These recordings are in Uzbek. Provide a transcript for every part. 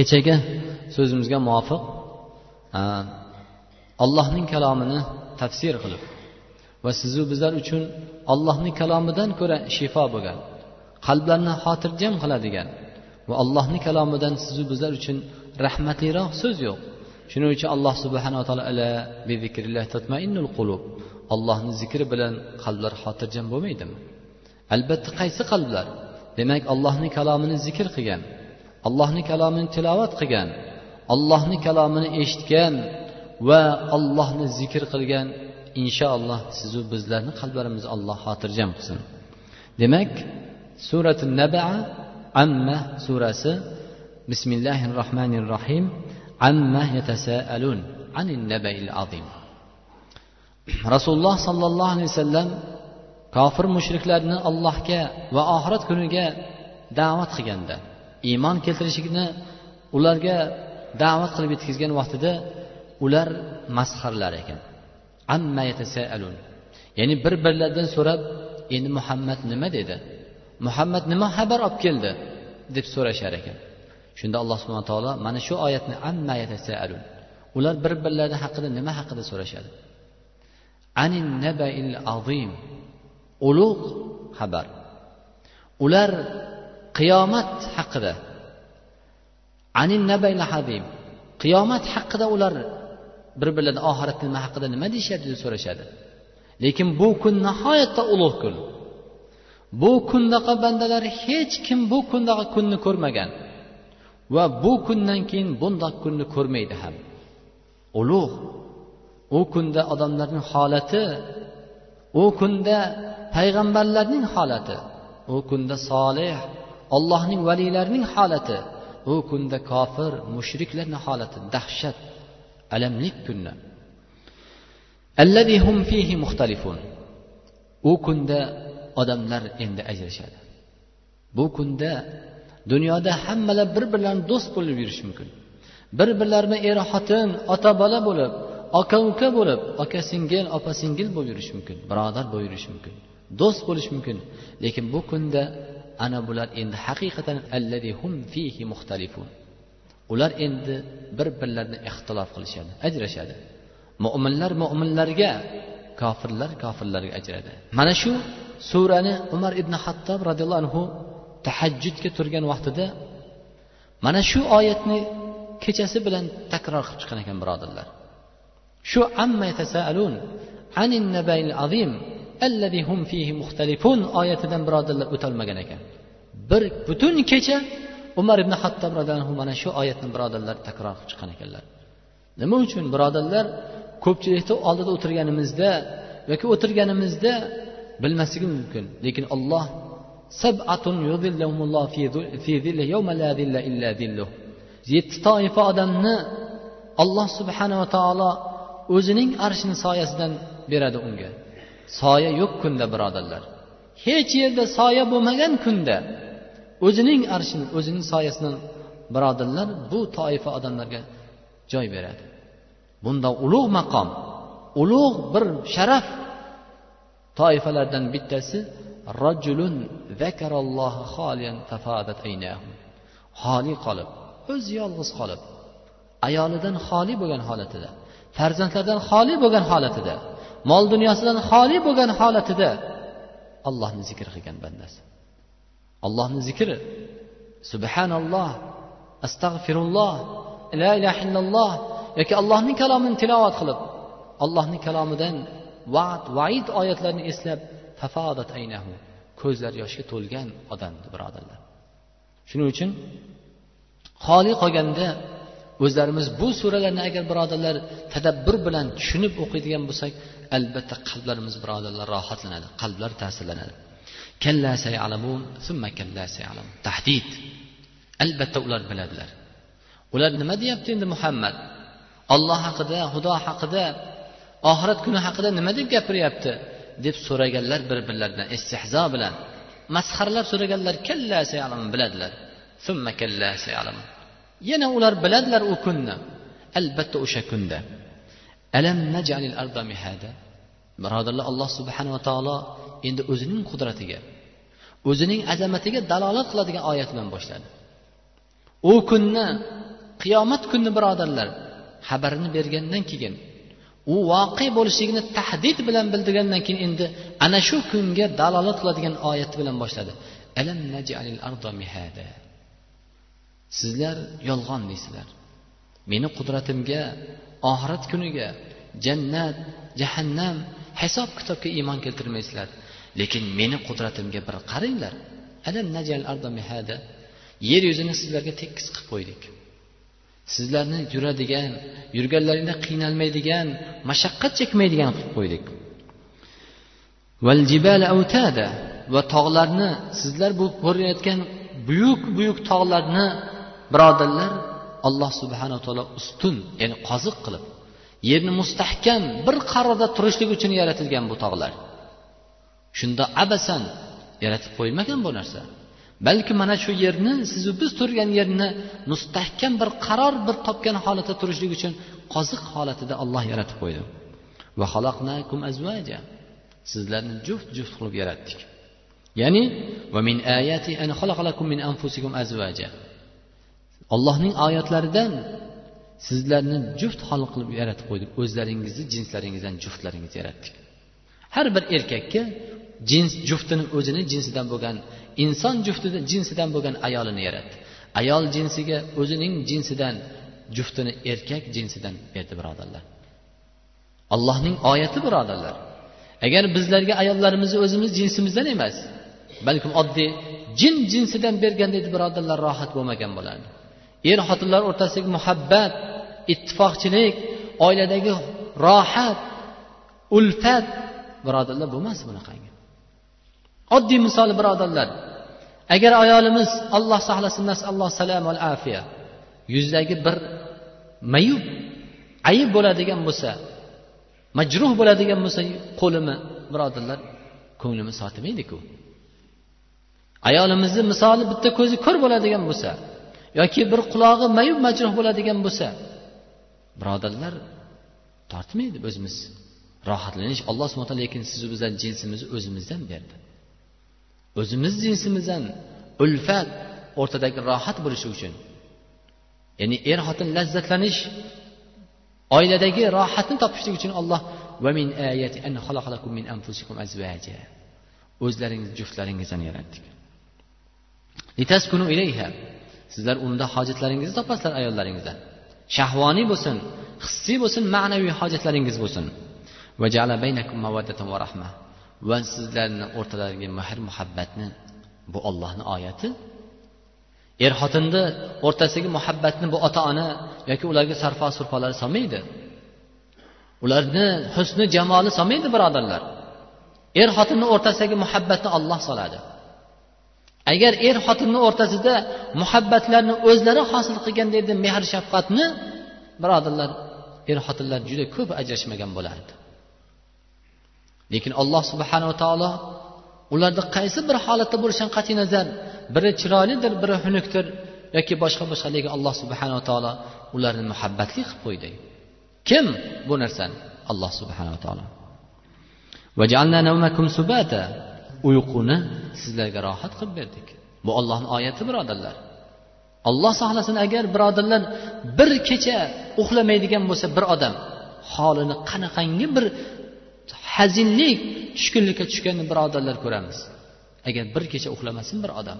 kechagi so'zimizga muvofiq allohning kalomini tafsir qilib va sizu bizlar uchun allohning kalomidan ko'ra shifo bo'lgan qalblarni xotirjam qiladigan va allohni kalomidan sizu bizlar uchun rahmatliroq so'z yo'q. Shuning uchun alloh subhanaa taolo allohni zikri bilan qalblar xotirjam bo'lmaydimi? Albatta qaysi qalblar? Demak allohni kalomini zikr qilgan allohni kalomini tilovat qilgan allohni kalomini eshitgan va allohni zikr qilgan inshaalloh sizu bizlarni qalblarimizni alloh xotirjam qilsin. Demak surati nabaa amma surasi bismillahi rohmanir rohim amma yatasaalun anin nabail azim. Rasululloh sollallohu alayhi vasallam kofir mushriklarni allohga va oxirat kuniga da'vat qilganda iymon keltirishlikni ularga da'vat qilib yetkazgan vaqtida ular masxarlar ekan. Amma yatasaalun. Ya'ni bir birlaridan so'rab endi muhammad nima dedi? Muhammad nima xabar olib keldi? deb so'rashar ekan. Shunda alloh subhana taolo mana shu oyatni amma yatasaalun. Ular bir birlari haqida nima haqida so'rashadi? Anin nabail azim. Ulug' xabar. Ular qiyomat haqida. Anin nabail hazim qiyomat haqida ular bir birlaridan oxirat nima haqida nima deyishadi deb so'rashadi. Lekin bu kun nihoyatda ulug' kun. Bu kundaqa bandalar hech kim bu kundaqa kunni ko'rmagan va bu kundan keyin bundoq kunni ko'rmaydi ham. Ulug' u kunda odamlarning holati u kunda payg'ambarlarning holati u kunda solih allohning valiylarining holati u kunda kofir mushriklarni holati dahshat alamlik kunni u kunda odamlar endi ajrashadi. Bu kunda dunyoda hammalar bir birlarini do'st bo'lib yurishi mumkin. Bir birlarini er xotin ota bola bo'lib aka uka bo'lib aka singil opa singil bo'lib yurishi mumkin birodar bo'lib yurishi mumkin do'st bo'lishi mumkin. Lekin bu kunda ana bular endi haqiqatan hum fihi muxtalifun. Ular endi bir birlarini ixtilof qilishadi ajrashadi. Mo'minlar mo'minlarga kofirlar kofirlarga ajradi. Mana shu surani umar ibn hattob roziyallohu anhu tahajjudga turgan vaqtida mana shu oyatni kechasi bilan takror qilib chiqqan ekan birodarlar. Shu amma tasaalun anin nabayil azim hum fihi muxtalifun oyatidan birodarlar o'tolmagan ekan bir butun kecha umar ibn hattob roziyallohu mana shu oyatni birodarlar takror qilib chiqqan ekanlar nima uchun birodarlar ko'pchilikni oldida o'tirganimizda yoki o'tirganimizda bilmasligimiz mumkin lekin olloh yetti toifa odamni alloh subhanava taolo o'zining arshini soyasidan beradi unga. Soya yo'q kunda birodarlar. Hech yerda soya bo'lmagan kunda o'zining arshini o'zining soyasidan birodarlar bu toifa odamlarga joy beradi. Bunda ulug' maqom ulug' bir sharaf toifalardan bittasi rajulun xoli qolib o'zi yolg'iz qolib ayolidan xoli bo'lgan holatida farzandlardan xoli bo'lgan holatida mol dunyosidan xoli bo'lgan holatida allohni zikr qilgan bandasi. Allohni zikri subhanalloh astag'firulloh la ilaha illalloh yoki allohning kalomini tilovat qilib allohning kalomidan vaad vaid oyatlarini eslab tafodat aynahu ko'zlari yoshga to'lgan odam birodarlar. Shuning uchun xoli qolganda o'zlarimiz bu suralarni agar birodarlar tadabbur bilan tushunib o'qiydigan bo'lsak albatta qalblarimiz birodarlar rohatlanadi qalblar ta'sirlanadi. Tahdid. Albatta ular biladilar. Ular nima deyapti endi muhammad? Olloh haqida xudo haqida oxirat kuni haqida nima deb gapiryapti? deb so'raganlar bir birlaridan istehzo bilan. Masxaralab so'raganlar biladilar. Yana ular biladilar u kunni. Albatta o'sha kunda. Alam najalil arda mihada? Birodarlar alloh subhanava taolo endi o'zining qudratiga o'zining azamatiga dalolat qiladigan oyat bilan boshladi. U kunni qiyomat kunni birodarlar xabarini bergandan keyin u voqe bo'lishligini tahdid bilan bildirgandan keyin endi ana shu kunga dalolat qiladigan oyat bilan boshladi. Alam najalil mihada? Sizlar yolg'on deysizlar. Meni qudratimga oxirat kuniga jannat jahannam hisob kitobga iymon keltirmaysizlar. Lekin meni qudratimga bir qaranglar. Alam najal mihada. Yer yuzini sizlarga tekis qilib qo'ydik. Sizlarni yuradigan yurganlaringda qiynalmaydigan mashaqqat chekmaydigan qilib qo'ydik. Va tog'larni sizlar bu ko'rayotgan buyuk buyuk tog'larni birodarlar alloh subhana taolo ustun ya'ni qoziq qilib yerni mustahkam bir qarorda turishlik uchun yaratilgan bu tog'lar. Shunda abasan yaratib qo'ymagan bu narsa. Balki mana shu yerni sizu biz turgan yerni mustahkam bir qaror bir topgan holatda turishlik uchun qoziq holatida olloh yaratib qo'ydi. Va sizlarni juft juft qilib yaratdik. Ya'ni va min ayati an min anfusikum azvaja allohning oyatlaridan sizlarni juft hol qilib yaratib qo'ydik. O'zlaringizni jinslaringizdan juftlaringizni yaratdik. Har bir erkakka jins juftini o'zini jinsidan bo'lgan inson juftida jinsidan bo'lgan ayolini yaratdi. Ayol jinsiga o'zining jinsidan juftini erkak jinsidan berdi birodarlar. Allohning oyati birodarlar. Agar bizlarga ayollarimizni o'zimiz jinsimizdan emas balkim oddiy jin jinsidan berganda edi birodarlar rohat bo'lmagan bo'lardi er xotinlar o'rtasidagi muhabbat ittifoqchilik oiladagi rohat ulfat. Birodarlar bo'lmas bunaqangi. Oddiy misol birodarlar. Agar ayolimiz alloh saqlasin nasalloh salam va afiya. Yuzidagi bir mayub ayib bo'ladigan bo'lsa majruh bo'ladigan bo'lsa qo'limi birodarlar ko'nglimiz sotimaydiku ayolimizni misoli bitta ko'zi ko'r bo'ladigan bo'lsa yoki bir qulog'i mayub majruh bo'ladigan bo'lsa birodarlar tortmaydi o'zimiz. Rohatlanish alloh subhana taolo lekin sizu bizlar jinsimizni o'zimizdan berdi. O'zimiz jinsimizdan ulfat o'rtadagi rohat bo'lishi uchun ya'ni er xotin lazzatlanish oiladagi rohatni topishlik uchun alloh o'zlaringiz juftlaringizdan yaratdik. Sizlar unda hojatlaringizni topasizlar ayollaringizdan shahvoniy bo'lsin hissiy bo'lsin ma'naviy hojatlaringiz bo'lsin. Va sizlarni o'rtalaridagi mehr muhabbatni bu ollohni oyati. Er xotinni o'rtasidagi muhabbatni bu ota ona yoki ularga sarfo surfolar solmaydi. Ularni husni jamoli solmaydi birodarlar. Er xotinni o'rtasidagi muhabbatni olloh soladi. Agar er xotinni o'rtasida muhabbatlarni o'zlari hosil qilganda edi mehr shafqatni birodarlar er xotinlar juda ko'p ajrashmagan bo'lardi. Lekin alloh subhanava taolo ularni qaysi bir holatda bo'lishidan qat'iy nazar biri chiroylidir biri xunukdir yoki boshqa boshqa lekin alloh subhanava taolo ularni muhabbatli qilib qo'ydi. Kim bu narsani? Alloh subhanava taolo. Uyquni sizlarga rohat qilib berdik. Bu ollohni oyati birodarlar. Olloh saqlasin agar birodarlar bir kecha uxlamaydigan bo'lsa bir odam holini qanaqangi bir hazinlik tushkunlikka tushganini birodarlar ko'ramiz. Agar bir kecha uxlamasin bir odam.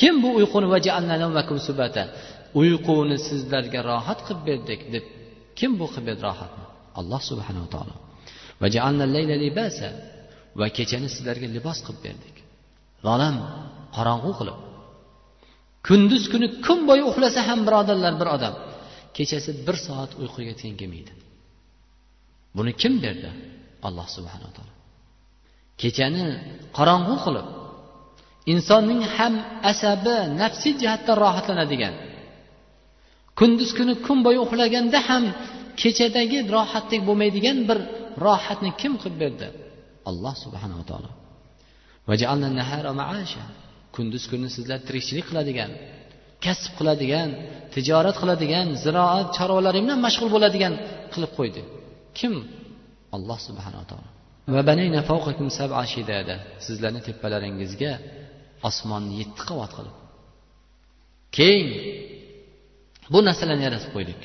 Kim bu uyquni uyquni sizlarga rohat qilib berdik deb kim bu qilib berdi rohatni? Alloh subhanava taolo. Va kechani sizlarga libos qilib berdik. G'alam qorong'u qilib. Kunduz kuni kun bo'yi uxlasa ham birodarlar bir odam kechasi bir soat uyquga teng kelmaydi. Buni kim berdi? Alloh subhanaa taolo. Kechani qorong'u qilib insonning ham asabi nafsiy jihatdan rohatlanadigan kunduz kuni kun bo'yi uxlaganda ham kechadagi rohatdek bo'lmaydigan bir rohatni kim qilib berdi? Alloh subhanava taolo. Kunduz kuni sizlar tirikchilik qiladigan kasb qiladigan tijorat qiladigan ziroat chorvalari bilan mashg'ul bo'ladigan qilib qo'ydi. Kim? Alloh subhanava taolo. Sizlarni tepalaringizga osmonni yetti qavat qilib. Keng. Bu narsalarni yaratib qo'ydik.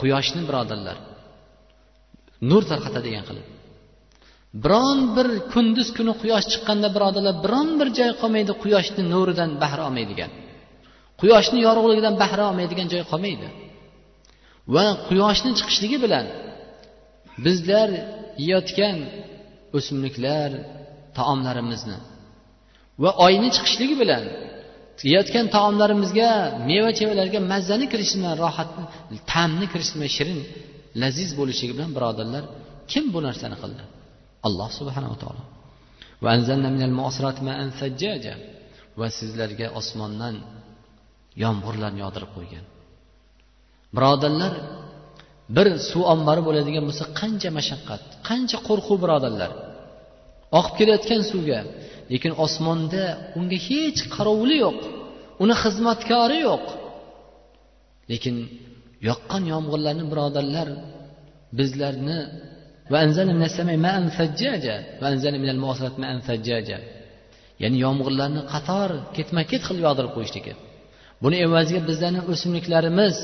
Quyoshni birodarlar nur tarqatadigan qilib. Biron bir kunduz kuni quyosh chiqqanda birodarlar biron bir joy qolmaydi quyoshni nuridan bahra olmaydigan. Quyoshni yorug'ligidan bahra olmaydigan joy qolmaydi. Va quyoshni chiqishligi bilan bizlar yeyotgan o'simliklar taomlarimizni va oyni chiqishligi bilan yeyotgan taomlarimizga meva chevalarga mazzani kirishi bilan rohatni ta'mni kirishi bilan shirin laziz bo'lishligi bilan birodarlar kim bu narsani qildi? Alloh subhanava taolo. Va sizlarga osmondan yomg'irlarni yog'dirib qo'ygan. Birodarlar bir suv ombori bo'ladigan bo'lsa qancha mashaqqat qancha qo'rquv birodarlar. Oqib kelayotgan suvga lekin osmonda unga hech qarovuli yo'q uni xizmatkori yo'q. Lekin yoqqan yomg'irlarni birodarlar bizlarni ya'ni yomg'irlarni qator ketma ket qilib yog'dirib qo'yishligi buni evaziga bizlarni o'simliklarimiz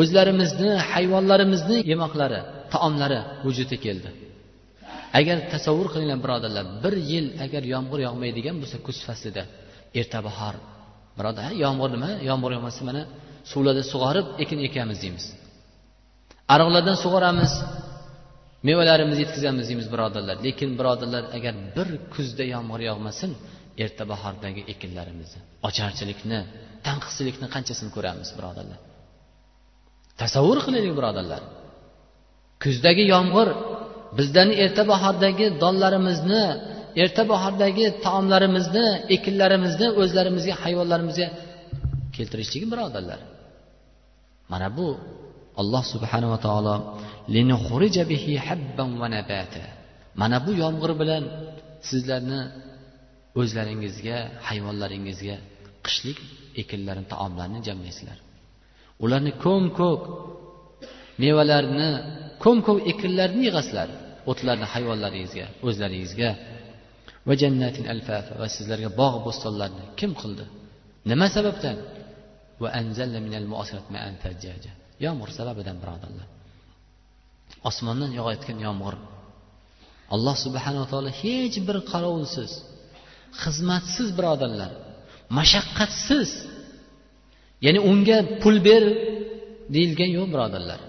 o'zlarimizni hayvonlarimizni yemoqlari taomlari vujudga keldi. Agar tasavvur qilinglar birodarlar bir yil agar yomg'ir yog'maydigan bo'lsa kuz faslida erta bahor. Birodar yomg'ir nima? Yomg'ir yog'masa mana suvlarda sug'orib ekin ekamiz deymiz. Ariqlardan sug'oramiz mevalarimizni yetkazamiz deymiz birodarlar. Lekin birodarlar agar bir kuzda yomg'ir yog'masin erta bahordagi ekinlarimizni ocharchilikni tanqischilikni qanchasini ko'ramiz birodarlar? Tasavvur qilaylik birodarlar. Kuzdagi yomg'ir bizlarni erta bahordagi donlarimizni erta bahordagi taomlarimizni ekinlarimizni o'zlarimizga hayvonlarimizga keltirishligi birodarlar? Mana bu alloh subhanava taolo mana bu yomg'ir bilan sizlarni o'zlaringizga hayvonlaringizga qishlik ekinlarni taomlarni jamlaysizlar. Ularni ko'm ko'k mevalarni ko'm ko'k ekinlarni yig'asizlar o'tlarni hayvonlaringizga o'zlaringizga. Va jannatin alfafa va sizlarga bog' bo'stonlarni kim qildi? Nima sababdan? Yomg'ir sababidan birodarlar. Osmondan yog'ayotgan yomg'ir. Alloh subhanava taolo hech bir qarovulsiz xizmatsiz birodarlar. Mashaqqatsiz. Ya'ni unga pul ber deyilgan yo'q birodarlar.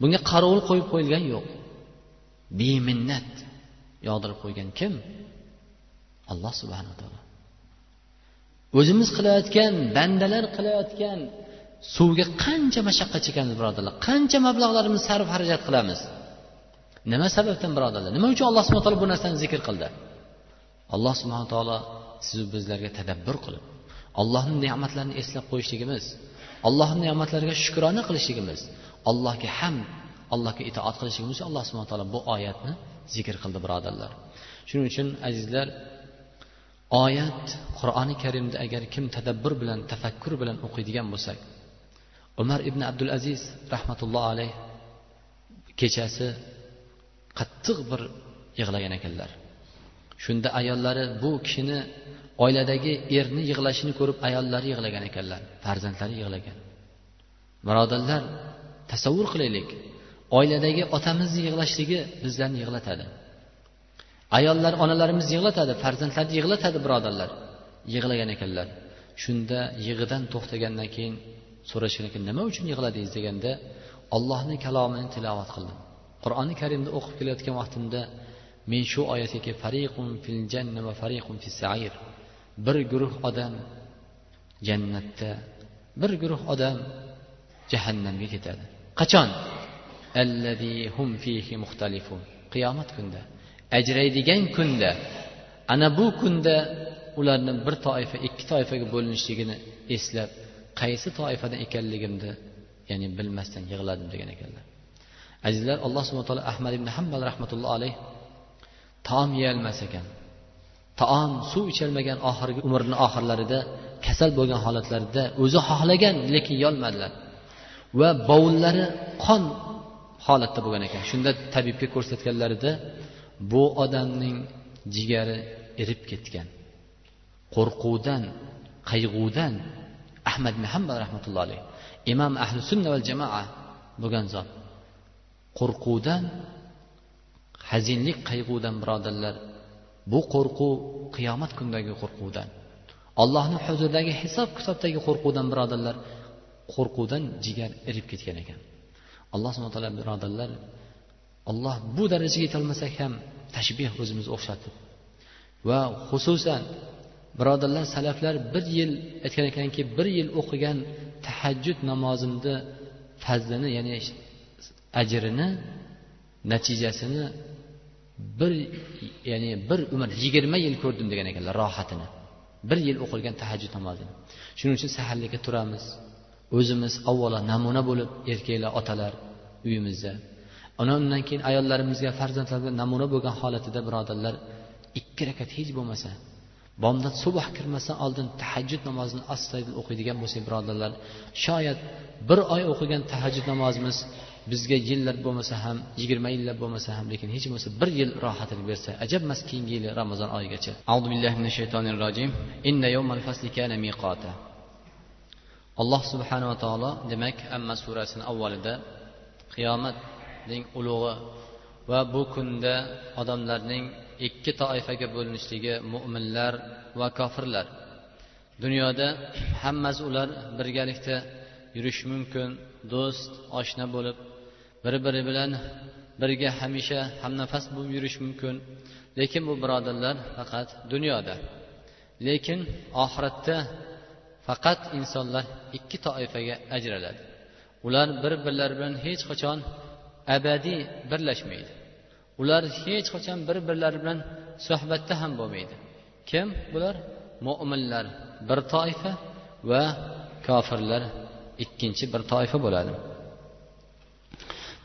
Bunga qarovul qo'yib qo'yilgan yo'q. Beminnat yog'dirib qo'ygan kim? Alloh subhanaa taolo. O'zimiz qilayotgan bandalar qilayotgan suvga qancha mashaqqat chekamiz birodarlar? Qancha mablag'larimiz sarf xarajat qilamiz? Nima sababdan birodarlar? Nima uchun alloh subhana taolo bu narsani zikr qildi? Alloh subhana taolo sizu bizlarga tadabbur qilib allohni ne'matlarini eslab qo'yishligimiz allohni ne'matlariga shukrona qilishligimiz allohga ham allohga itoat qilishligimiz uchun alloh subhana taolo bu oyatni zikr qildi birodarlar. Shuning uchun azizlar oyat qur'oni karimda agar kim tadabbur bilan tafakkur bilan o'qiydigan bo'lsak umar ibn abdul aziz rahmatullohi alayh kechasi qattiq bir yig'lagan ekanlar. Shunda ayollari bu kishini oiladagi erni yig'lashini ko'rib ayollari yig'lagan ekanlar farzandlari yig'lagan. Birodarlar tasavvur qilaylik oiladagi otamizni yig'lashligi bizlarni yig'latadi. Ayollar onalarimiz yig'latadi farzandlarni yig'latadi birodarlar. Yig'lagan ekanlar. Shunda yig'idan to'xtagandan keyin so'rashgan ekan nima uchun yig'ladingiz deganda ollohni kalomini tilovat qildim. Qur'oni karimni o'qib kelayotgan vaqtimda men shu oyatga kelib fariqun fil janna va fariqun fis sair. Bir guruh odam jannatda bir guruh odam jahannamga ketadi. Qachon? Hum fihi muxtalifun. Qiyomat kunda ajraydigan kunda ana bu kunda ularni bir toifa ikki toifaga bo'linishligini eslab qaysi toifadan ekanligimni ya'ni bilmasdan yig'ladim degan ekanlar. Azizlar alloh subhana taolo ahmad ibn hambal rahmatullohi alayh taom yeyolmas ekan. Taom suv icholmagan oxirgi umrini oxirlarida kasal bo'lgan holatlarida o'zi xohlagan lekin yeyolmadilar va bovullari qon holatda bo'lgan ekan. Shunda tabibga ko'rsatganlarida bu odamning jigari erib ketgan. Qo'rquvdan qayg'udan ahmad ibn hambal rahmatullohi alayhi imom ahli sunna val jamoa bo'lgan zot. Qo'rquvdan hazinlik qayg'udan birodarlar bu qo'rquv qiyomat kunidagi qo'rquvdan. Allohni huzuridagi hisob kitobdagi qo'rquvdan birodarlar qo'rquvdan jigar erib ketgan ekan. Alloh subhana taolo birodarlar olloh bu darajaga yetolmasak ham tashbeh o'zimizni o'xshatib. Va xususan birodarlar salaflar bir yil aytgan ekanki bir yil o'qigan tahajjud namozimni fazlini ya'ni ajrini natijasini bir ya'ni bir umr yigirma yil ko'rdim degan ekanlar rohatini. Bir yil o'qilgan tahajjud namozini. Shuning uchun saharlikka turamiz. O'zimiz avvalo namuna bo'lib erkaklar otalar uyimizda ana undan keyin ayollarimizga farzandlarga namuna bo'lgan holatida birodarlar ikki rakat hech bo'lmasa bomdod subh kirmasdan oldin tahajjud namozini astoydil o'qiydigan bo'lsak birodarlar shoyat bir oy o'qigan tahajjud namozimiz bizga yillar bo'lmasa ham yigirma yillab bo'lmasa ham lekin hech bo'lmasa bir yil rohatini bersa ajabmas keyingi yili ramazon oyigacha. Audu billahi minash shaytonir rojim. Inna yawmal fasli kana miqota alloh subhanava taolo demak amma surasini avvalida qiyomat ning ulug'i va bu kunda odamlarning ikki toifaga bo'linishligi mo'minlar va kofirlar. Dunyoda hammasi ular birgalikda yurish mumkin do'st oshna bo'lib bir biri bilan birga hamisha hamnafas bo'lib yurish mumkin. Lekin bu birodarlar faqat dunyoda. Lekin oxiratda faqat insonlar ikki toifaga ajraladi. Ular bir birlari bilan hech qachon abadiy birlashmaydi. Ular hech qachon bir birlari bilan suhbatda ham bo'lmaydi. Kim? Bular mo'minlar bir toifa va kofirlar ikkinchi bir toifa bo'ladi.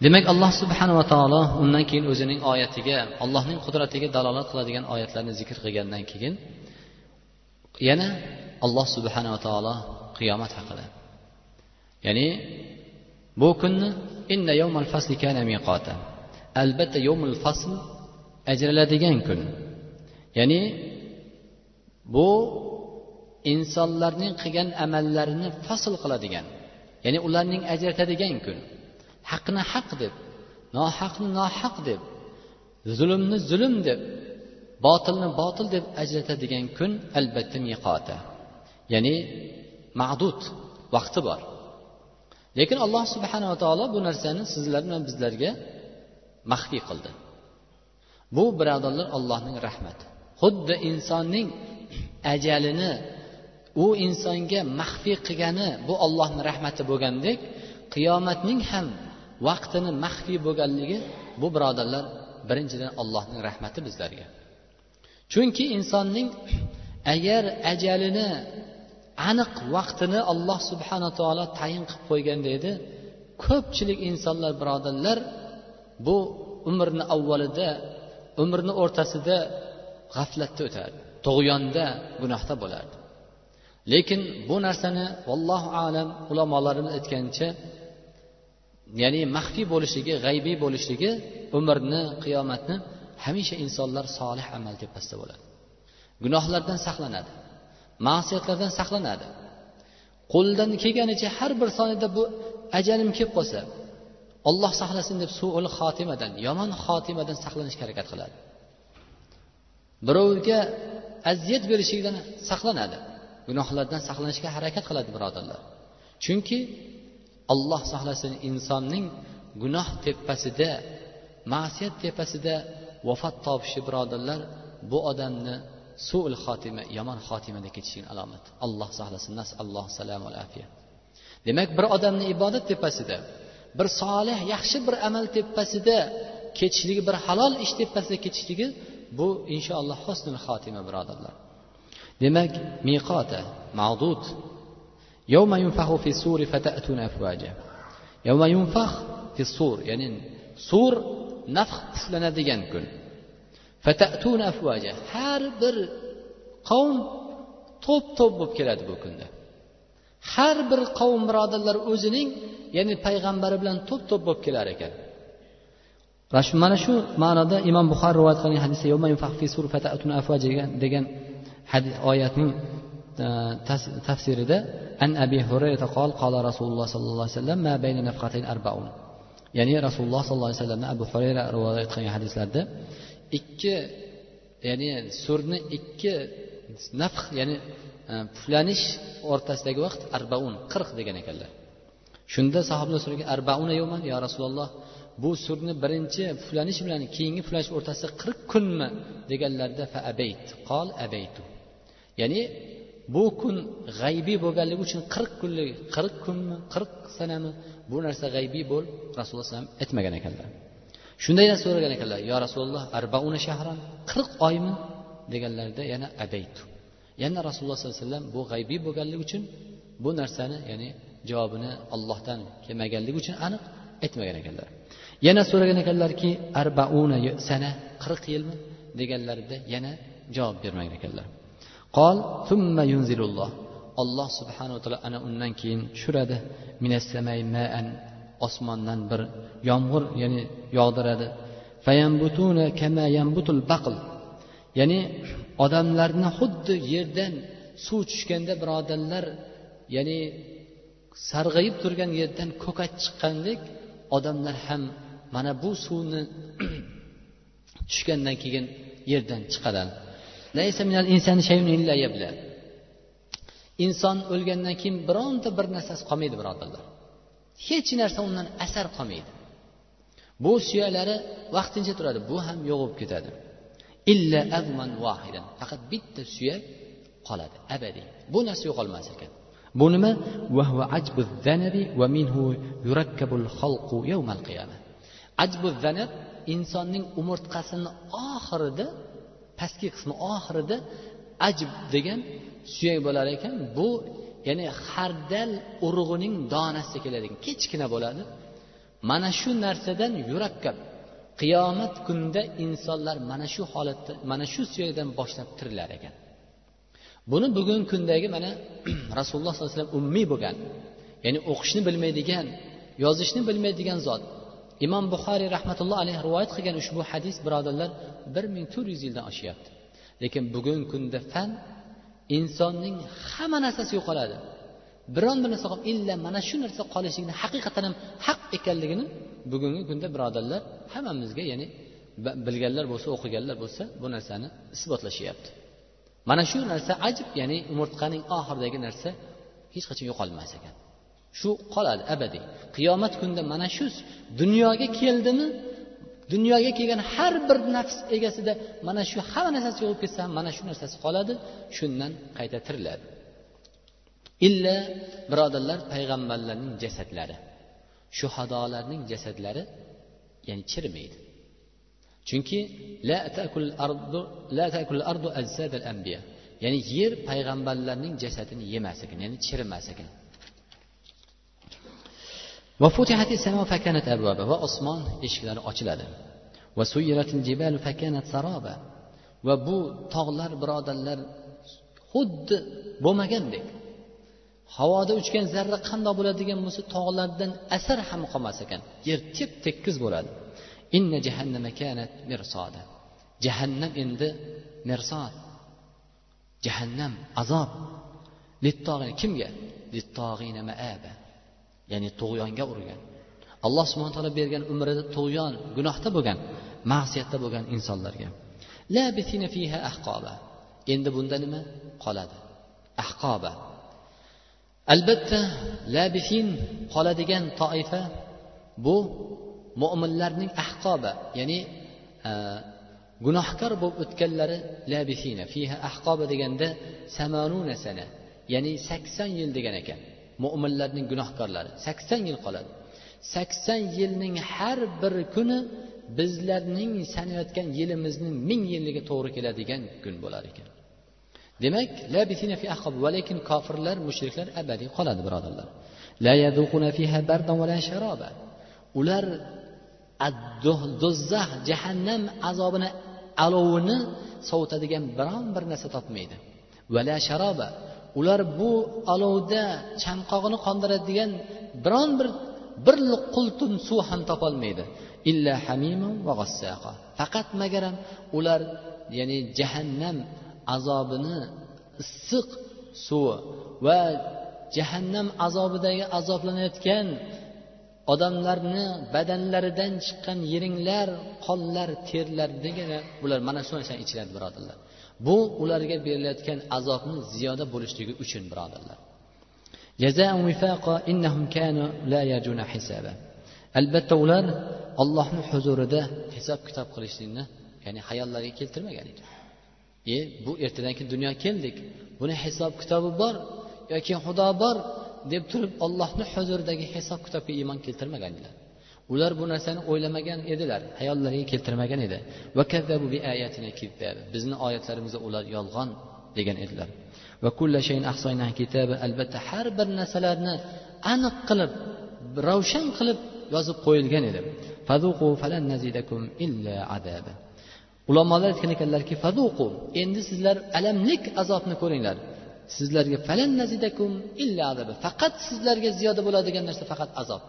Demak alloh subhanava taolo undan keyin o'zining oyatiga allohning qudratiga dalolat qiladigan oyatlarni zikr qilgandan keyin yana alloh subhanava taolo qiyomat haqida. Ya'ni bu kunni inna yawmal fasli kana miqota albatta yawmul fasl ajraladigan kun. Ya'ni bu insonlarning qilgan amallarini fasl qiladigan ya'ni ularning ajratadigan kun. Haqni haq deb nohaqni nohaq deb zulmni zulm deb botilni botil deb ajratadigan kun albatta miqota ya'ni ma'dud vaqti bor. Lekin alloh subhanava taolo bu narsani sizlar bilan bizlarga maxfiy qildi. Bu birodarlar allohning rahmati. Xuddi insonning ajalini u insonga maxfiy qilgani bu ollohni rahmati bo'lgandek qiyomatning ham vaqtini maxfiy bo'lganligi bu birodarlar birinchidan allohning rahmati bizlarga. Chunki insonning agar ajalini aniq vaqtini alloh subhana taolo tayin qilib qo'yganda edi. Ko'pchilik insonlar birodarlar bu umrni avvalida umrni o'rtasida g'aflatda o'tadi tug'yonda gunohda bo'lardi. Lekin bu narsani vallohu alam ulamolarimiz aytganicha ya'ni maxfiy bo'lishligi g'aybiy bo'lishligi umrni qiyomatni hamisha insonlar solih amal tepasida bo'ladi. Gunohlardan saqlanadi. Ma'siyatlardan saqlanadi. Qo'lidan kelganicha har bir soniyada bu ajalim kelib qolsa olloh saqlasin deb suul xotimadan yomon xotimadan saqlanishga harakat qiladi. Birovga aziyat berishlikdan saqlanadi gunohlardan saqlanishga harakat qiladi birodarlar. Chunki olloh saqlasin insonning gunoh tepasida ma'siyat tepasida vafot topishi birodarlar bu odamni suul xotima yomon xotimada ketishini alomati alloh saqlasin nasalloh salam afiya demak bir odamni ibodat tepasida bir solih yaxshi bir amal tepasida ketishligi bir halol ish tepasida ketishligi bu inshaalloh husnul xotima birodarlar demak miqota mavdud يوم ينفخ في السور فتأتون أفواجا يوم ينفخ في السور يعني sur nafx puflanadigan kun fatatuna afvaja Har bir qavm to'p to'p bo'lib keladi bu kunda. Har bir qavm birodarlar o'zining ya'ni payg'ambari bilan to'p to'p bo'lib kelar ekan. Mana shu ma'noda imom buxoriy rivoyat qilgan hadisda degan oyatning e, tafsirida an abi hurayra qol qola rasululloh sollallohu alayhi vasallam ma bayna nafqatayn arbaun. Ya'ni rasululloh sollallohu alayhi vasallam abu hurayra rivoyat qilgan hadislarda ikki ya'ni surni ikki nafh ya'ni e, puflanish o'rtasidagi vaqt arbaun qirq degan ekanlar. Shunda sahobalar so'ragan arbauna yovman yo rasululloh bu surni birinchi puflanish bilan keyingi puflanish o'rtasida qirq kunmi? deganlarida fa abayt. Qol abaytu. Ya'ni bu kun g'aybiy bo'lganligi uchun qirq kunlik qirq kunmi qirq sanami bu narsa g'aybiy bo'l rasululloh alayhi vasallam aytmagan ekanlar. Shundaydan so'ragan ekanlar. Yo rasululloh arbauna shahron qirq oymi? deganlarida yana abaytu yana rasululloh sollallohu alayhi vasallam bu g'aybiy bo'lganligi uchun bu narsani ya'ni javobini ollohdan kelmaganligi uchun aniq aytmagan ekanlar. Yana so'ragan ekanlarki arbauna sana qirq yilmi? deganlarida yana javob bermagan ekanlar. Qol thumma yunzilulloh. Alloh subhanava taolo ana undan keyin tushiradi. Maan osmondan bir yomg'ir ya'ni yog'diradi. Ya'ni odamlarni xuddi yerdan suv tushganda birodarlar ya'ni sarg'ayib turgan yerdan ko'kat chiqqandek odamlar ham mana bu suvni tushgandan keyin yerdan chiqadi. Inson o'lgandan keyin bironta bir narsasi qolmaydi birodarlar. Hech narsa undan asar qolmaydi. Bu suyaklari vaqtincha turadi bu ham yo'q bo'lib ketadi. Illa azman vahidan faqat bitta suyak qoladi abadiy. Bu narsa yo'qolmas ekan. Bu nima? Ajbu zanab insonning umurtqasini oxirida pastki qismi oxirida ajb degan suyak bo'lar ekan. Bu ya'ni hardal urug'ining donasi keladigan kichkina bo'ladi. Mana shu narsadan yurakkab qiyomat kunida insonlar mana shu holatda mana shu suyakdan boshlab tirilar ekan. Buni bugungi kundagi mana rasululloh sollallohu alayhi vasallam ummiy bo'lgan ya'ni o'qishni bilmaydigan yozishni bilmaydigan zot. Imom buxoriy rahmatulloh alayhi rivoyat qilgan ushbu hadis birodarlar bir ming to'rt yuz yildan oshyapti. Lekin bugungi kunda fan insonning hamma narsasi yo'qoladi. Biron bir narsa illa mana shu narsa qolishligini haqiqatdan ham haq ekanligini bugungi kunda birodarlar hammamizga ya'ni bilganlar bo'lsa o'qiganlar bo'lsa bu narsani isbotlashyapti. Mana shu narsa ajib ya'ni umurtqaning oxiridagi narsa hech qachon yo'qolmas ekan. Shu qoladi abadiy. Qiyomat kunida mana shu dunyoga keldimi? Dunyoga kelgan har bir nafs egasida mana shu hamma narsasi yo'qolib ketsa mana shu narsasi qoladi shundan qayta tiriladi illa birodarlar payg'ambarlarning jasadlari. Shuhadolarning jasadlari ya'ni chirimaydi chunki ya'ni yer payg'ambarlarning jasadini yemas ekan ya'ni chirimas ekan va fakanat abvaba va osmon eshiklari ochiladi. Va suyratil jibalu fakanat saroba va bu tog'lar birodarlar xuddi bo'lmagandek. Havoda uchgan zarra qandoq bo'ladigan bo'lsa tog'lardan asar ham qolmas ekan. Yer tep tekkiz bo'ladi. Inna jahannama kanat mirsoda jahannam endi mirsod. Jahannam azob. Kimga? Littog'ina maaba. Ya'ni tug'yonga urgan. Alloh subhana taolo bergan umrida tug'yon gunohda bo'lgan ma'siyatda bo'lgan insonlarga. Endi bunda nima? Qoladi. Ahqoba albatta labisin qoladigan toifa bu mo'minlarning ahqoba ya'ni e, gunohkor bo'lib o'tganlari labisina fiha ahqoba deganda samanuna sana ya'ni sakson yil degan ekan. Mo'minlarning gunohkorlari. Sakson yil qoladi. Sakson yilning har bir kuni bizlarning sanayotgan yilimizni ming yilliga to'g'ri keladigan kun bo'lar ekan. Demak lekin kofirlar mushriklar abadiy qoladi birodarlar. Ular do'zax jahannam azobini alovini sovutadigan biron bir narsa topmaydi. Vala sharoba. Ular bu olovda chanqog'ini qondiradigan biron bir bir qultun suv ham topolmaydi. Illa hamimun va g'assaqa. Faqat magaram ular ya'ni jahannam azobini issiq suvi va jahannam azobidagi azoblanayotgan odamlarni badanlaridan chiqqan yiringlar qonlar terlar degani bular mana shu narsani ichiradi birodarlar. Bu ularga berilayotgan azobni ziyoda bo'lishligi uchun birodarlar. Albatta ular ollohni huzurida hisob kitob qilishlikni ya'ni hayollariga keltirmagan edi e bu ertadan keyin dunyoga keldik. Buni hisob kitobi bor yoki xudo bor deb turib ollohni huzuridagi hisob kitobga iymon keltirmaganlar ular bu narsani o'ylamagan edilar hayollariga keltirmagan edi. Bizni oyatlarimizda ular yolg'on degan edilar. Albatta har bir narsalarni aniq qilib ravshan qilib yozib qo'yilgan edi. Ulamolar aytgan ekanlarki faduqu endi sizlar alamlik azobni ko'ringlar. Sizlarga falan nazidakum illa azaba faqat sizlarga ziyoda bo'ladigan narsa faqat azob.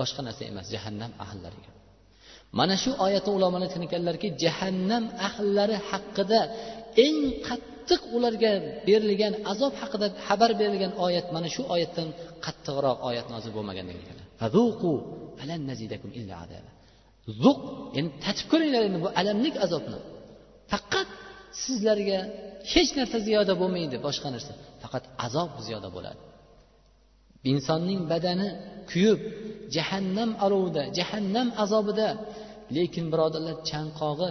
Boshqa narsa emas jahannam ahllariga. Mana shu oyatni ulamolar aytgan ekanlarki jahannam ahllari haqida eng qattiq ularga berilgan azob haqida xabar berilgan oyat mana shu oyatdan qattiqroq oyat nozil bo'lmagan degan ekanlar. Zuq endi tatib ko'ringlar endi bu alamlik azobni. Faqat sizlarga hech narsa ziyoda bo'lmaydi boshqa narsa. Faqat azob ziyoda bo'ladi. Insonning badani kuyib jahannam olovida jahannam azobida. Lekin birodarlar chanqog'i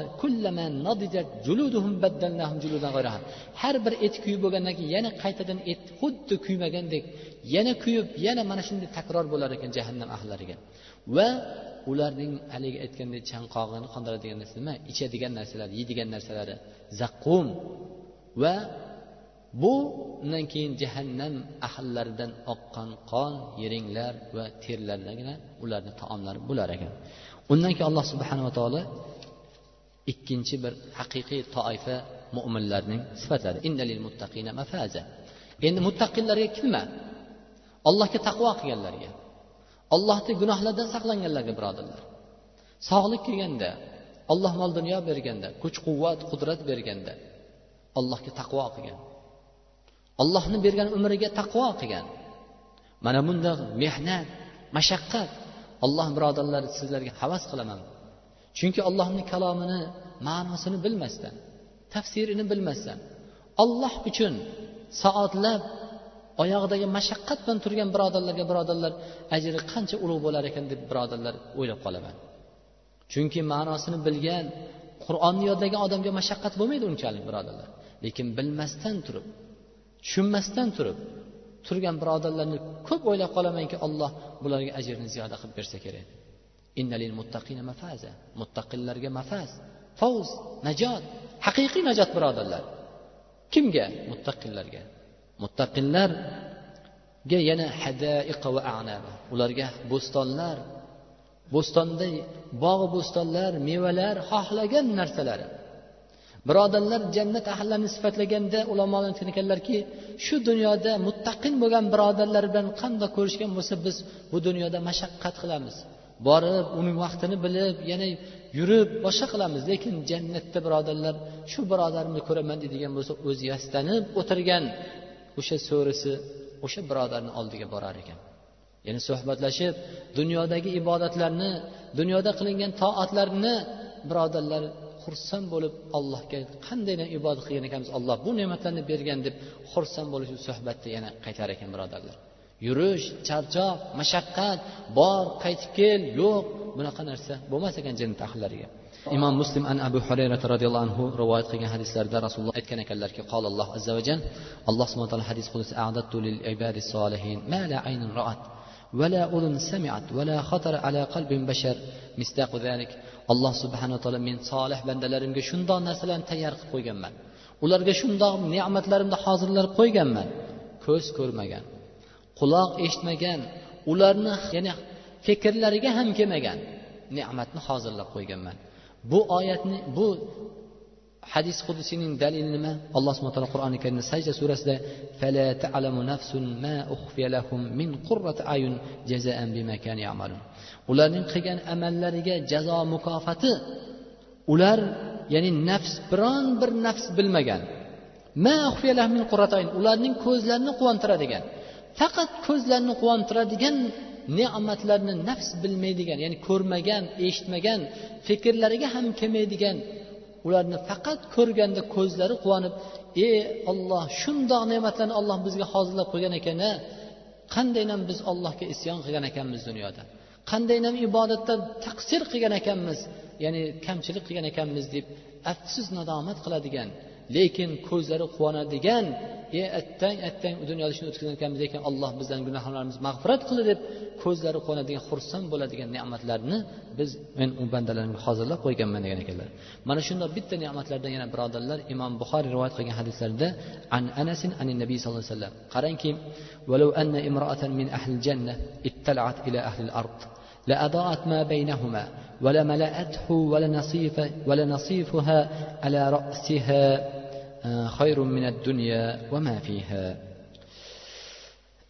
har bir eti kuyib bo'lgandan keyin yana qaytadan et xuddi kuymagandek yana kuyib yana mana shunday takror bo'lar ekan jahannam ahllariga va ularning haligi aytgandek chanqog'ini qondiradigan narsa nima? Ichadigan narsalari yeydigan narsalari zaqqum va bu undan keyin jahannam ahllaridan oqqan qon yeringlar va terlargina ularni taomlari bo'lar ekan. Undan keyin alloh subhanava taolo ikkinchi bir haqiqiy toifa mo'minlarning sifatlari. Endi muttaqinlarga kimlar? Allohga taqvo qilganlarga. Allohni gunohlardan saqlanganlarga birodarlar. Sog'lik kelganda alloh mol dunyo berganda kuch quvvat qudrat berganda allohga taqvo qilgan. Allohni bergan umriga taqvo qilgan. Mana bundoq mehnat mashaqqat. Alloh birodarlar sizlarga havas qilaman. Chunki allohni kalomini ma'nosini bilmasdan tafsirini bilmasdan olloh uchun soatlab oyog'idagi mashaqqat bilan turgan birodarlarga birodarlar ajri qancha ulug' bo'lar ekan deb birodarlar o'ylab qolaman. Chunki ma'nosini bilgan qur'onni yodlagan odamga mashaqqat bo'lmaydi unchalik birodarlar. Lekin bilmasdan turib tushunmasdan turib turgan birodarlarni ko'p o'ylab qolamanki alloh bularga ajrni ziyoda qilib bersa kerak. Muttaqillarga mafaz favz najot haqiqiy najot birodarlar. Kimga? Muttaqillarga. Muttaqillarga yana hadaiqa va anaba. Ularga bo'stonlar bo'stonda bog' bo'stonlar mevalar xohlagan narsalari. Birodarlar jannat ahlarini sifatlaganda ulamolar aytgan ekanlarki shu dunyoda muttaqin bo'lgan birodarlar bilan qanday ko'rishgan bo'lsa biz bu dunyoda mashaqqat qilamiz. Borib uning vaqtini bilib yana yurib boshqa qilamiz. Lekin jannatda birodarlar shu birodarimni ko'raman deydigan bo'lsa o'zi yastanib o'tirgan o'sha so'risi o'sha birodarni oldiga borar ekan. Ya'ni suhbatlashib dunyodagi ibodatlarni dunyoda qilingan toatlarni birodarlar xursand bo'lib allohga qanday ibodat qilgan ekanmiz? Alloh bu ne'matlarni bergan deb xursand bo'lish shu suhbatda yana qaytar ekan birodarlar? Yurish charchoq mashaqqat bor qaytib kel yo'q bunaqa narsa bo'lmas ekan jannat ahllariga. Imom muslim an abu hurayra roziyallohu anhu rivoyat qilgan hadislarida rasululloh aytgan ekanlarki qololloh azza va jal alloh subhana taolo hadis qudsi adattu lil ibadi solihin ma la aynun ra'at ولا أذن سمعت ولا خطر على قلب بشر مصداق ذلك alloh subhanaa taolo men solih bandalarimga shundoq narsalarni tayyor qilib qo'yganman ularga shundoq ne'matlarimni hozirlab qo'yganman ko'z ko'rmagan quloq eshitmagan ularni ya'ni fikrlariga ham kelmagan ne'matni hozirlab qo'yganman bu oyatni bu hadis qudusiyning dalili nima? Alloh subhana taolo qur'oni karimda sajda surasida ularning qilgan amallariga jazo mukofoti ular ya'ni nafs biron bir nafs bilmagan. Ma min ularning ko'zlarini quvontiradigan faqat ko'zlarini quvontiradigan ne'matlarni nafs bilmaydigan ya'ni ko'rmagan eshitmagan fikrlariga ham kelmaydigan ularni faqat ko'rganda ko'zlari quvonib ey olloh shundoq ne'matlarni olloh bizga hozirlab qo'ygan ekan a qandaynam biz allohga isyon qilgan ekanmiz dunyoda? Qandaynam ibodatda taqsir qilgan ekanmiz ya'ni kamchilik qilgan ekanmiz deb afsus nadomat qiladigan lekin ko'zlari quvonadigan e attang attang dunyoda shuni o'tkazgan ekanmiz lekin alloh bizdan gunohlarimizni mag'firat qildi deb ko'zlari quvonadigan xursand bo'ladigan ne'matlarni biz men u bandalarimga hozirlab qo'yganman degan ekanlar mana shundoq bitta ne'matlardan yana birodarlar imom buxoriy rivoyat qilgan hadislarida an anasin an nabiy sallallohu alayhi vasallam qarangki ولو أن امرأة من أهل الجنة اطلعت إلى أهل الأرض لأضاءت ما بينهما ولملأته ولنصيف ولنصيفها على رأسها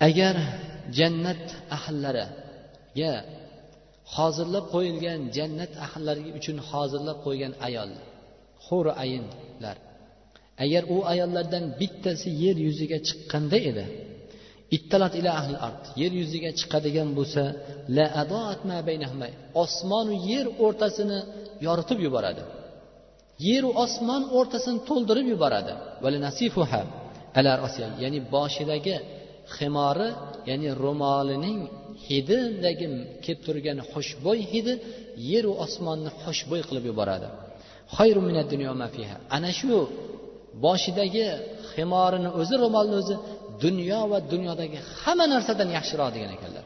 agar jannat ahllariga hozirlab qo'yilgan jannat ahllari uchun hozirlab qo'ygan ayol huri ayinlar. Agar u ayollardan bittasi yer yuziga chiqqanda edi ittalat ila ahli ard yer yuziga chiqadigan bo'lsa la adoat ma osmonu yer o'rtasini yoritib yuboradi. Yeru osmon o'rtasini to'ldirib yuboradi. Ya'ni boshidagi ximori ya'ni ro'molining hididagi kelib turgan xushbo'y hidi yeru osmonni xushbo'y qilib yuboradi. Ana shu boshidagi ximorini o'zi ro'molni o'zi dunyo va dunyodagi hamma narsadan yaxshiroq degan ekanlar.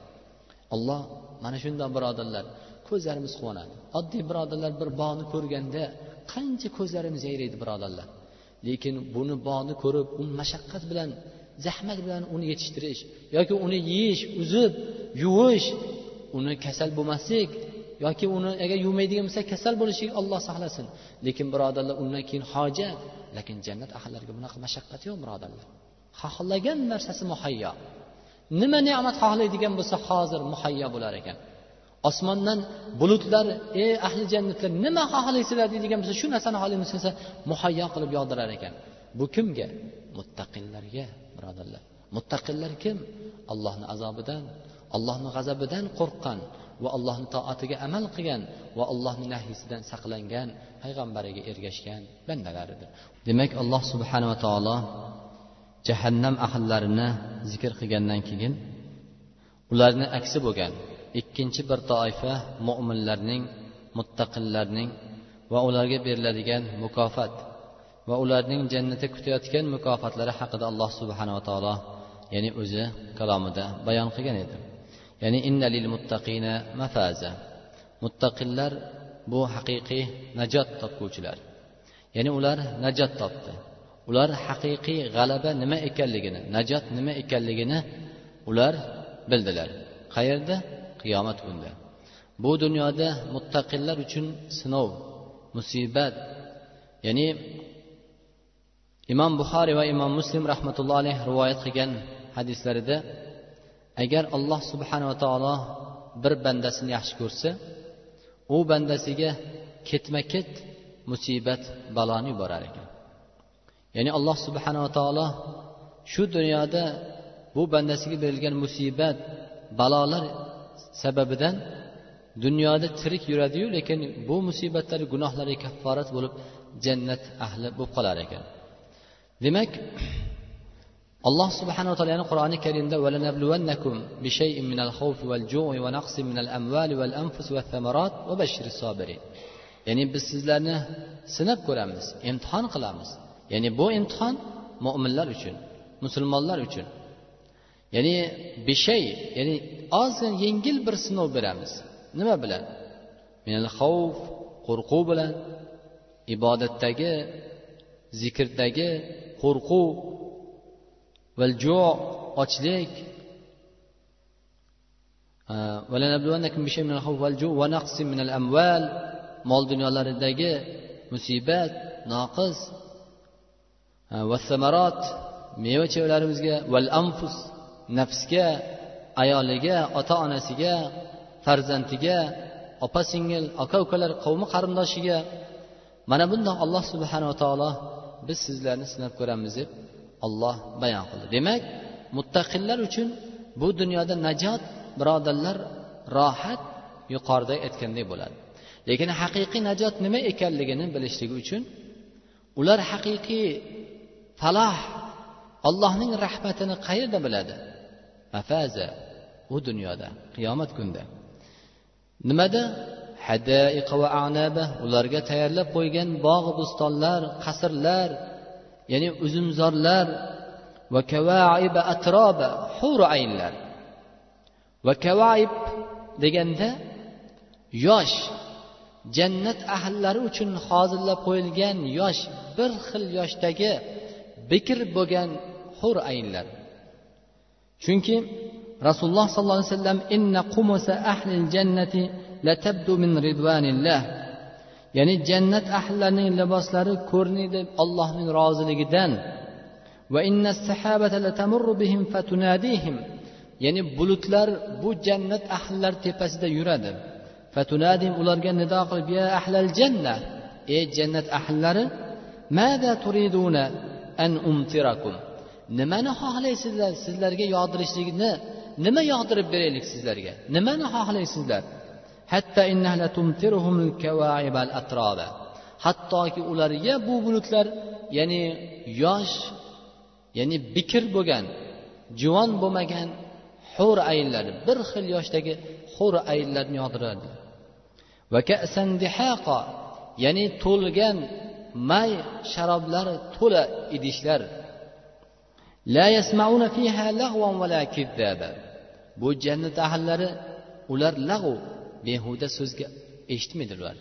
Olloh mana shundoq birodarlar ko'zlarimiz quvonadi. Oddiy birodarlar bir bog'ni ko'rganda qancha ko'zlarimiz yayraydi birodarlar. Lekin buni bog'ni ko'rib uni mashaqqat bilan zahmat bilan uni yetishtirish yoki uni yeyish uzib yuvish uni kasal bo'lmaslik yoki uni agar yuvmaydigan bo'lsa kasal bo'lishlik olloh saqlasin. Lekin birodarlar undan keyin hojat lekin jannat ahllariga bunaqa mashaqqat yo'q birodarlar. Xohlagan narsasi muhayyo. Nima ne'mat xohlaydigan bo'lsa hozir muhayyo bo'lar ekan. Osmondan bulutlar ey ahli jannatlar nima xohlaysizlar? deydigan bo'lsa shu narsani xohlaymiz desa muhayyo qilib yog'dirar ekan. Bu kimga? Muttaqillarga birodarlar. Muttaqillar kim? Allohni azobidan allohni g'azabidan qo'rqqan va allohni toatiga amal qilgan va allohni nahiysidan saqlangan payg'ambariga ergashgan bandalaridir. Demak alloh subhanava taolo jahannam ahllarini zikr qilgandan keyin ularni aksi bo'lgan ikkinchi bir toifa mo'minlarning muttaqillarning va ularga beriladigan mukofot va ularning jannatda kutayotgan mukofotlari haqida alloh subhanava taolo ya'ni o'zi kalomida bayon qilgan edi. Ya'ni innalil muttaqina mafaza. Muttaqillar bu haqiqiy najot topguvchilar. Ya'ni ular najot topdi. Ular haqiqiy g'alaba nima ekanligini najot nima ekanligini ular bildilar. Qayerda? Qiyomat kunida bu dunyoda muttaqillar uchun sinov musibat ya'ni imom buxoriy va imom muslim rahmatullohi alayhi rivoyat qilgan hadislarida agar alloh subhanava taolo bir bandasini yaxshi ko'rsa u bandasiga ketma ket musibat baloni yuborar ekan. Ya'ni alloh subhanava taolo shu dunyoda bu bandasiga berilgan musibat balolar sababidan dunyoda tirik yuradiyu lekin bu musibatlar gunohlariga kafforat bo'lib jannat ahli bo'lib qolar ekan. Demak alloh subhanava taoloni qur'oni karimda ya'ni biz sizlarni sinab ko'ramiz imtihon qilamiz. Ya'ni bu imtihon mo'minlar uchun musulmonlar uchun. Ya'ni bishay ya'ni ozgina yengil bir sinov beramiz. Nima bilan? Minal xavf qo'rquv bilan. Ibodatdagi zikrdagi qo'rquv ochlik. Mol dunyolaridagi musibat noqis. Vassamarot meva chevalarimizga val anfus. Nafsga ayoliga ota onasiga farzandiga opa singil aka ukalar qavmi qarindoshiga mana bundoq alloh subhanava taolo biz sizlarni sinab ko'ramiz deb olloh bayon qildi. Demak muttaqillar uchun bu dunyoda najot birodarlar rohat yuqorida aytgandek bo'ladi. Lekin haqiqiy najot nima ekanligini bilishligi uchun ular haqiqiy faloh allohning rahmatini qayerda biladi? Mafaza u dunyoda qiyomat kunida. Nimada? Hadaiqa va anaba ularga tayyorlab qo'ygan bog' bo'stonlar qasrlar ya'ni uzumzorlar va kavaiba atroba huru aynlar. Va kavaib deganda yosh jannat ahllari uchun hozirlab qo'yilgan yosh bir xil yoshdagi bikr bo'lgan hur aynlar. Chunki rasululloh sollallohu alayhi vasallam inna qumusa ahlil jannati latabdu min ridvanillah ya'ni jannat ahllarining liboslari ko'rinadi allohning roziligidan. Va inna sahabata latamurru bihim fatunadihim. Ya'ni bulutlar bu jannat ahllari tepasida yuradi. Fatunadim ularga nido qilib ya ahlal janna ey jannat ahllari mada turiduna an umtirakum? Nimani xohlaysizlar sizlarga yog'dirishlikni nima yog'dirib beraylik sizlarga? Nimani xohlaysizlar? Hattoki ularga bu bulutlar ya'ni yosh ya'ni bikr bo'lgan juvon bo'lmagan hur ayinlar bir xil yoshdagi hur ayinlarni yog'diradi ya'ni to'lgan may sharoblar to'la idishlar bu jannat ahllari ular lag'u behuda so'zga eshitmaydilar.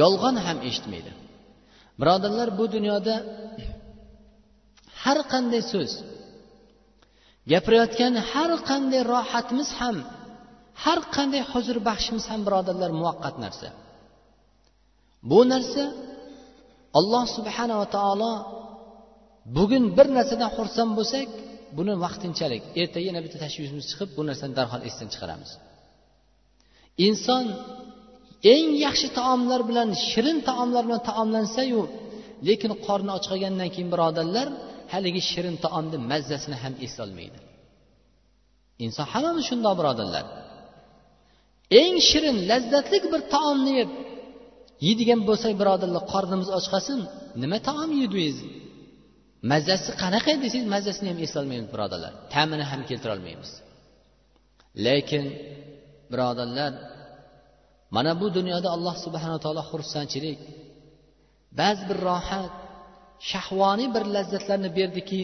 Yolg'on ham eshitmaydi. Birodarlar bu dunyoda har qanday so'z gapirayotgan har qanday rohatimiz ham har qanday huzur baxshimiz ham birodarlar muvaqqat narsa. Bu narsa alloh subhanava taolo bugun bir narsadan xursand bo'lsak buni vaqtinchalik ertaga yana bitta tashvishimiz chiqib bu narsani darhol esdan chiqaramiz. Inson eng yaxshi taomlar bilan shirin taomlar bilan taomlansayu lekin qorni och qolgandan keyin birodarlar haligi shirin taomni mazzasini ham eslolmaydi. Inson hammamiz shundoq birodarlar. Eng shirin lazzatli bir taomni yeb yeydigan bo'lsak birodarlar qornimiz och qolsin nima taom yedingiz mazasi qanaqa desangiz mazasini ham eslolmaymiz birodarlar. Ta'mini ham keltirolmaymiz. Lekin birodarlar mana bu dunyoda alloh subhana taolo xursandchilik ba'zi bir rohat shahvoniy bir lazzatlarni berdiki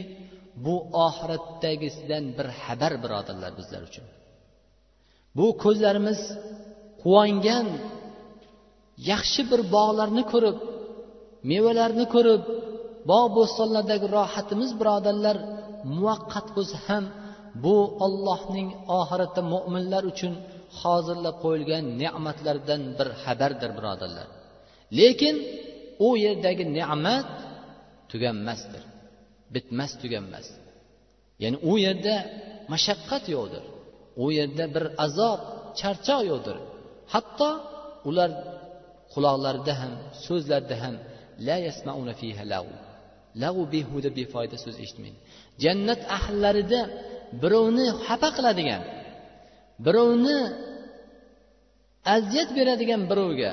bu oxiratdagisidan bir xabar birodarlar bizlar uchun. Bu ko'zlarimiz quvongan yaxshi bir bog'larni ko'rib mevalarni ko'rib bog' bo'stonlardagi rohatimiz birodarlar muvaqqat bo'lsa ham bu ollohning oxiratda mo'minlar uchun hozirlab qo'yilgan ne'matlardan bir xabardir birodarlar. Lekin u yerdagi ne'mat tuganmasdir bitmas tuganmas ya'ni u yerda mashaqqat yo'qdir u yerda bir azob charchoq yo'qdir. Hatto ular quloqlarida ham so'zlarida ham la yasmauna fiha lagu lagu behuda befoyda so'z eshitmaydi jannat ahllarida birovni xafa qiladigan birovni aziyat beradigan birovga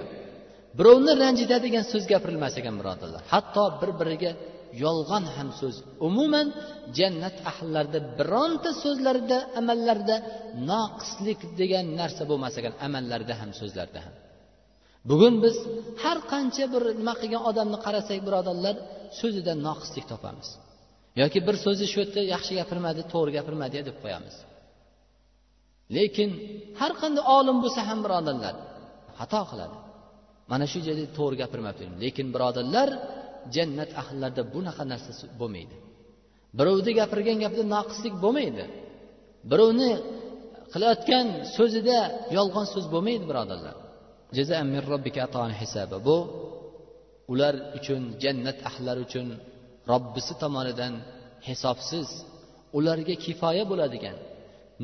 birovni ranjitadigan so'z gapirilmas ekan birodarlar hatto bir biriga yolg'on ham so'z umuman jannat ahllarida bironta so'zlarida amallarida noqislik degan narsa bo'lmas ekan amallarida ham so'zlarida ham. Bugun biz har qancha bir nima qilgan odamni qarasak birodarlar so'zida noqislik topamiz. Yoki bir so'zi shu yerda yaxshi gapirmadi to'g'ri gapirmadi deb qo'yamiz. Lekin har qanday olim bo'lsa ham birodarlar xato qiladi. Mana shu joyda to'g'ri gapirmabdi lekin birodarlar jannat ahillarida bunaqa narsa bo'lmaydi. Birovni gapirgan gapida noqislik bo'lmaydi. Birovni qilayotgan so'zida yolg'on so'z bo'lmaydi birodarlar. Bu ular uchun jannat ahllari uchun robbisi tomonidan hisobsiz ularga kifoya bo'ladigan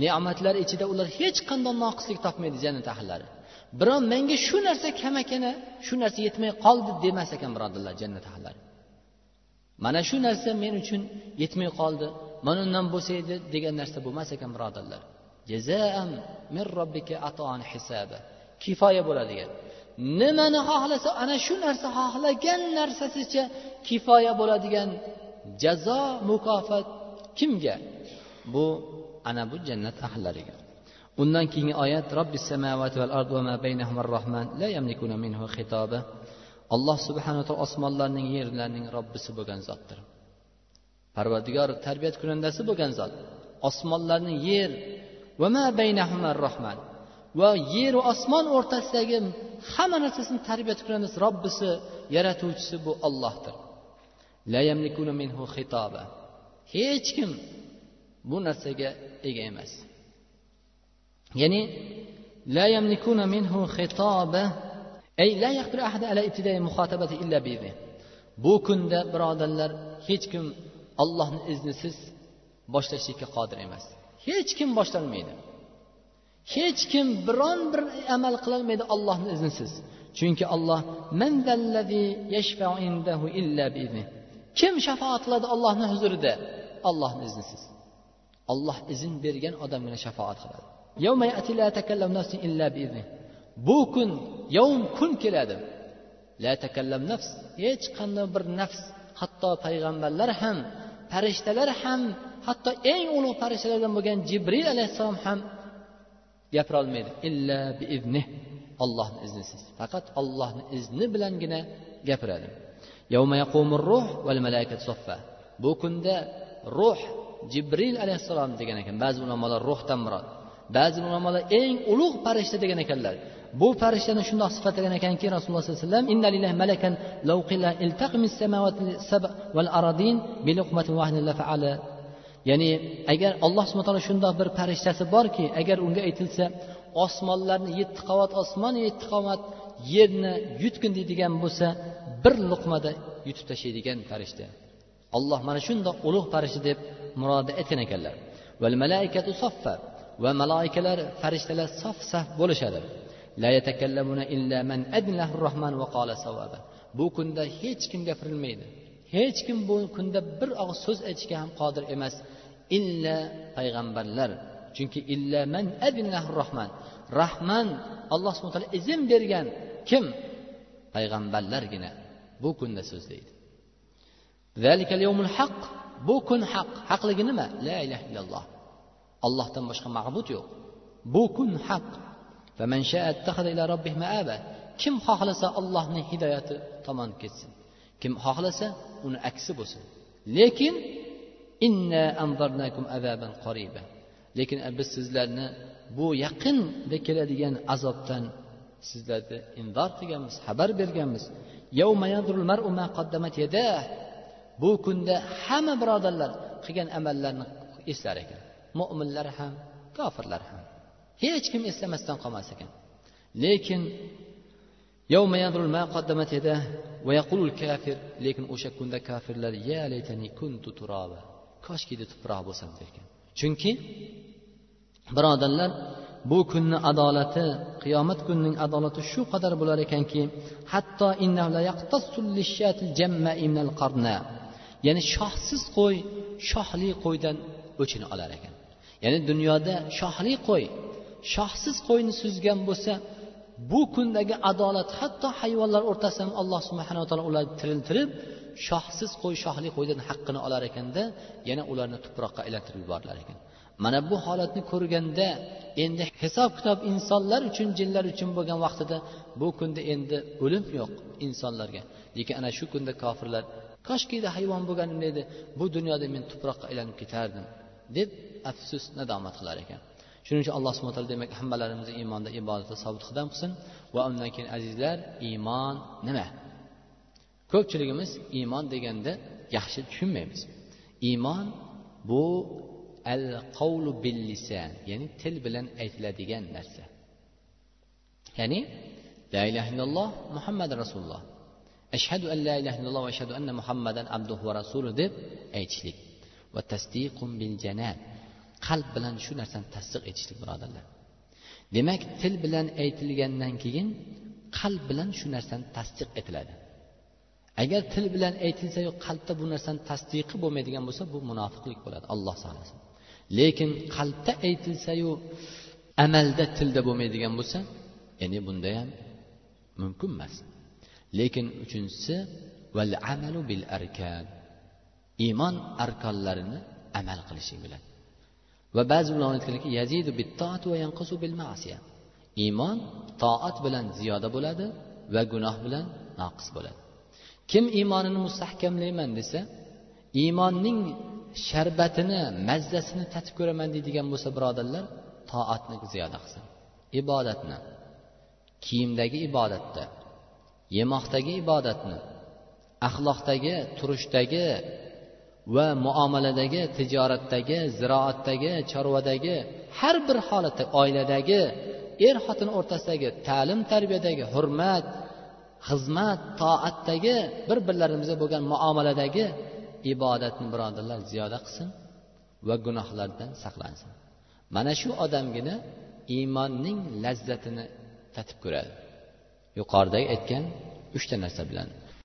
ne'matlar ichida ular hech qanday noqislik topmaydi jannat ahllari biron menga shu narsa kam ekan shu narsa yetmay qoldi demas ekan birodarlar jannat ahllari mana shu narsa men uchun yetmay qoldi mana undan bo'lsa edi degan narsa bo'lmas ekan birodarlar. Min robbika kifoya bo'ladigan. Nimani xohlasa ana shu narsa xohlagan narsasicha kifoya bo'ladigan jazo mukofot kimga? Bu ana bu jannat ahllariga undan keyingi oyat robbis samavati val ardi va ma baynahumar rohman la yamlikuna minhu xitoba. Alloh subhanaa taolo osmonlarning yerlarning robbisi bo'lgan zotdir. Parvardigor tarbiyat kunandasi bo'lgan zot. Osmonlarning yer va ma baynahumar rohman va yeru osmon o'rtasidagi hamma narsasini tarbiya kunandasi robbisi yaratuvchisi bu ollohdir hech kim bu narsaga ega emas. Ya'ni la yamlikuna minhu xitoba ay la yaqdiru ahad ala ibtidai muhatabati illa bi'izni bu kunda birodarlar hech kim ollohni iznisiz boshlashlikka qodir emas. Hech kim boshlolmaydi hech kim biron bir amal qilolmaydi ollohni iznisiz. Chunki olloh kim shafoat qiladi ollohni huzurida? Ollohni iznisiz. Olloh izn bergan odamgina shafoat qiladi. Bu kun yovm kun keladi. La takallam nafs hech qanday bir nafs hatto payg'ambarlar ham farishtalar ham hatto eng ulug' farishtalardan bo'lgan jibril alayhissalom ham gapirolmaydi. Illa biiznih. Ollohni iznisiz. Faqat ollohni izni bilangina gapiradi. Bu kunda ruh jibril alayhissalom degan ekan. Ba'zi ulamolar ruhdan murod. Ba'zi ulamolar eng ulug' farishta degan ekanlar. Bu farishtani shundoq sifatlagan ekanki rasululloh sollallohu alayhi vasallam ya'ni agar alloh subhana taolo shundoq bir farishtasi borki agar unga aytilsa osmonlarni yetti qavat osmon yetti qavat yerni yutgin deydigan bo'lsa bir luqmada yutib tashlaydigan farishta. Alloh mana shundoq ulug' farishta deb muroda etgan ekanlar. Va maloikalar farishtalar sof saf bo'lishadi bu kunda hech kim gapirilmaydi hech kim bu kunda bir og'iz so'z aytishga ham qodir emas. Illa payg'ambarlar. Chunki illa man rohman rahman. Alloh subhana taolo izn bergan kim? Payg'ambarlargina. Bu kunda so'zlaydi haq bu kun haq haqligi nima? La ilaha illalloh. Allohdan boshqa ma'bud yo'q. Bu kun haq kim xohlasa allohni hidoyati tomon ketsin. Kim xohlasa uni aksi bo'lsin. Lekin lekin biz sizlarni bu yaqinda keladigan azobdan sizlarni indor qilganmiz xabar berganmiz. Bu kunda hamma birodarlar qilgan amallarini eslar ekan. Mo'minlar ham kofirlar ham. Hech kim eslamasdan qolmas ekan. Lekin lekin o'sha kunda kofirlar ya laytani kuntu turaba. Koshkida tuproq bo'lsam derkan. Chunki birodarlar bu kunni adolati qiyomat kunining adolati shu qadar bo'lar ekanki hatto ya'ni shohsiz qo'y shohli qo'ydan o'chini olar ekan. Ya'ni dunyoda shohli qo'y shohsiz qo'yni suzgan bo'lsa bu kundagi adolat hatto hayvonlar o'rtasida ham alloh subhanaa taolo ularni tiriltirib shohsiz qo'y shohli qo'ydan haqqini olar ekanda yana ularni tuproqqa aylantirib yuborilar ekan. Mana bu holatni ko'rganda endi hisob kitob insonlar uchun jinlar uchun bo'lgan vaqtida bu kunda endi o'lim yo'q insonlarga. Lekin ana shu kunda kofirlar koshkida hayvon bo'lganimda edi bu dunyoda men tuproqqa aylanib ketardim deb afsus nadomat qilar ekan. Shuning uchun alloh subhana taolo demak hammalarimizni iymonda ibodatda sobit qadam qilsin. Va undan keyin azizlar iymon nima? Ko'pchiligimiz iymon deganda yaxshi tushunmaymiz. Iymon bu al qavlu bil lisan ya'ni til bilan aytiladigan narsa. Ya'ni la ilaha illalloh muhammad rasululloh. Ashhadu an la ilaha illalloh va ashhadu anna muhammadan abduhu va rasuluh deb aytishlik. Va tasdiqum bil janan qalb bilan shu narsani tasdiq etishlik birodarlar. Demak til bilan aytilgandan keyin qalb bilan shu narsani tasdiq etiladi. Agar til bilan aytilsayu qalbda bu narsani tasdiqi bo'lmaydigan bo'lsa bu munofiqlik bo'ladi alloh saqlasin lekin qalbda aytilsayu amalda tilda bo'lmaydigan bo'lsa ya'ni bunda ham mumkin emas. Lekin uchinchisi val amalu bil arkan. Iymon arkonlarini amal qilishing bilan. Va ba'zi ulamo aytganlarki yazidu bittoat va yanqusu bil ma'siya. Iymon toat bilan ziyoda bo'ladi va gunoh bilan noqis bo'ladi. Kim iymonini mustahkamlayman desa iymonning sharbatini mazzasini tatib ko'raman deydigan bo'lsa birodarlar toatni ziyoda qilsin. Ibodatni kiyimdagi ibodatda yemoqdagi ibodatni axloqdagi turishdagi va muomaladagi tijoratdagi ziroatdagi chorvadagi har bir holatda oiladagi er xotin o'rtasidagi ta'lim tarbiyadagi hurmat xizmat toatdagi bir birlarimizga bo'lgan muomaladagi ibodatni birodarlar ziyoda qilsin va gunohlardan saqlansin. Mana shu odamgina iymonning lazzatini tatib ko'radi. Yuqoridagi aytgan uchta narsa bilan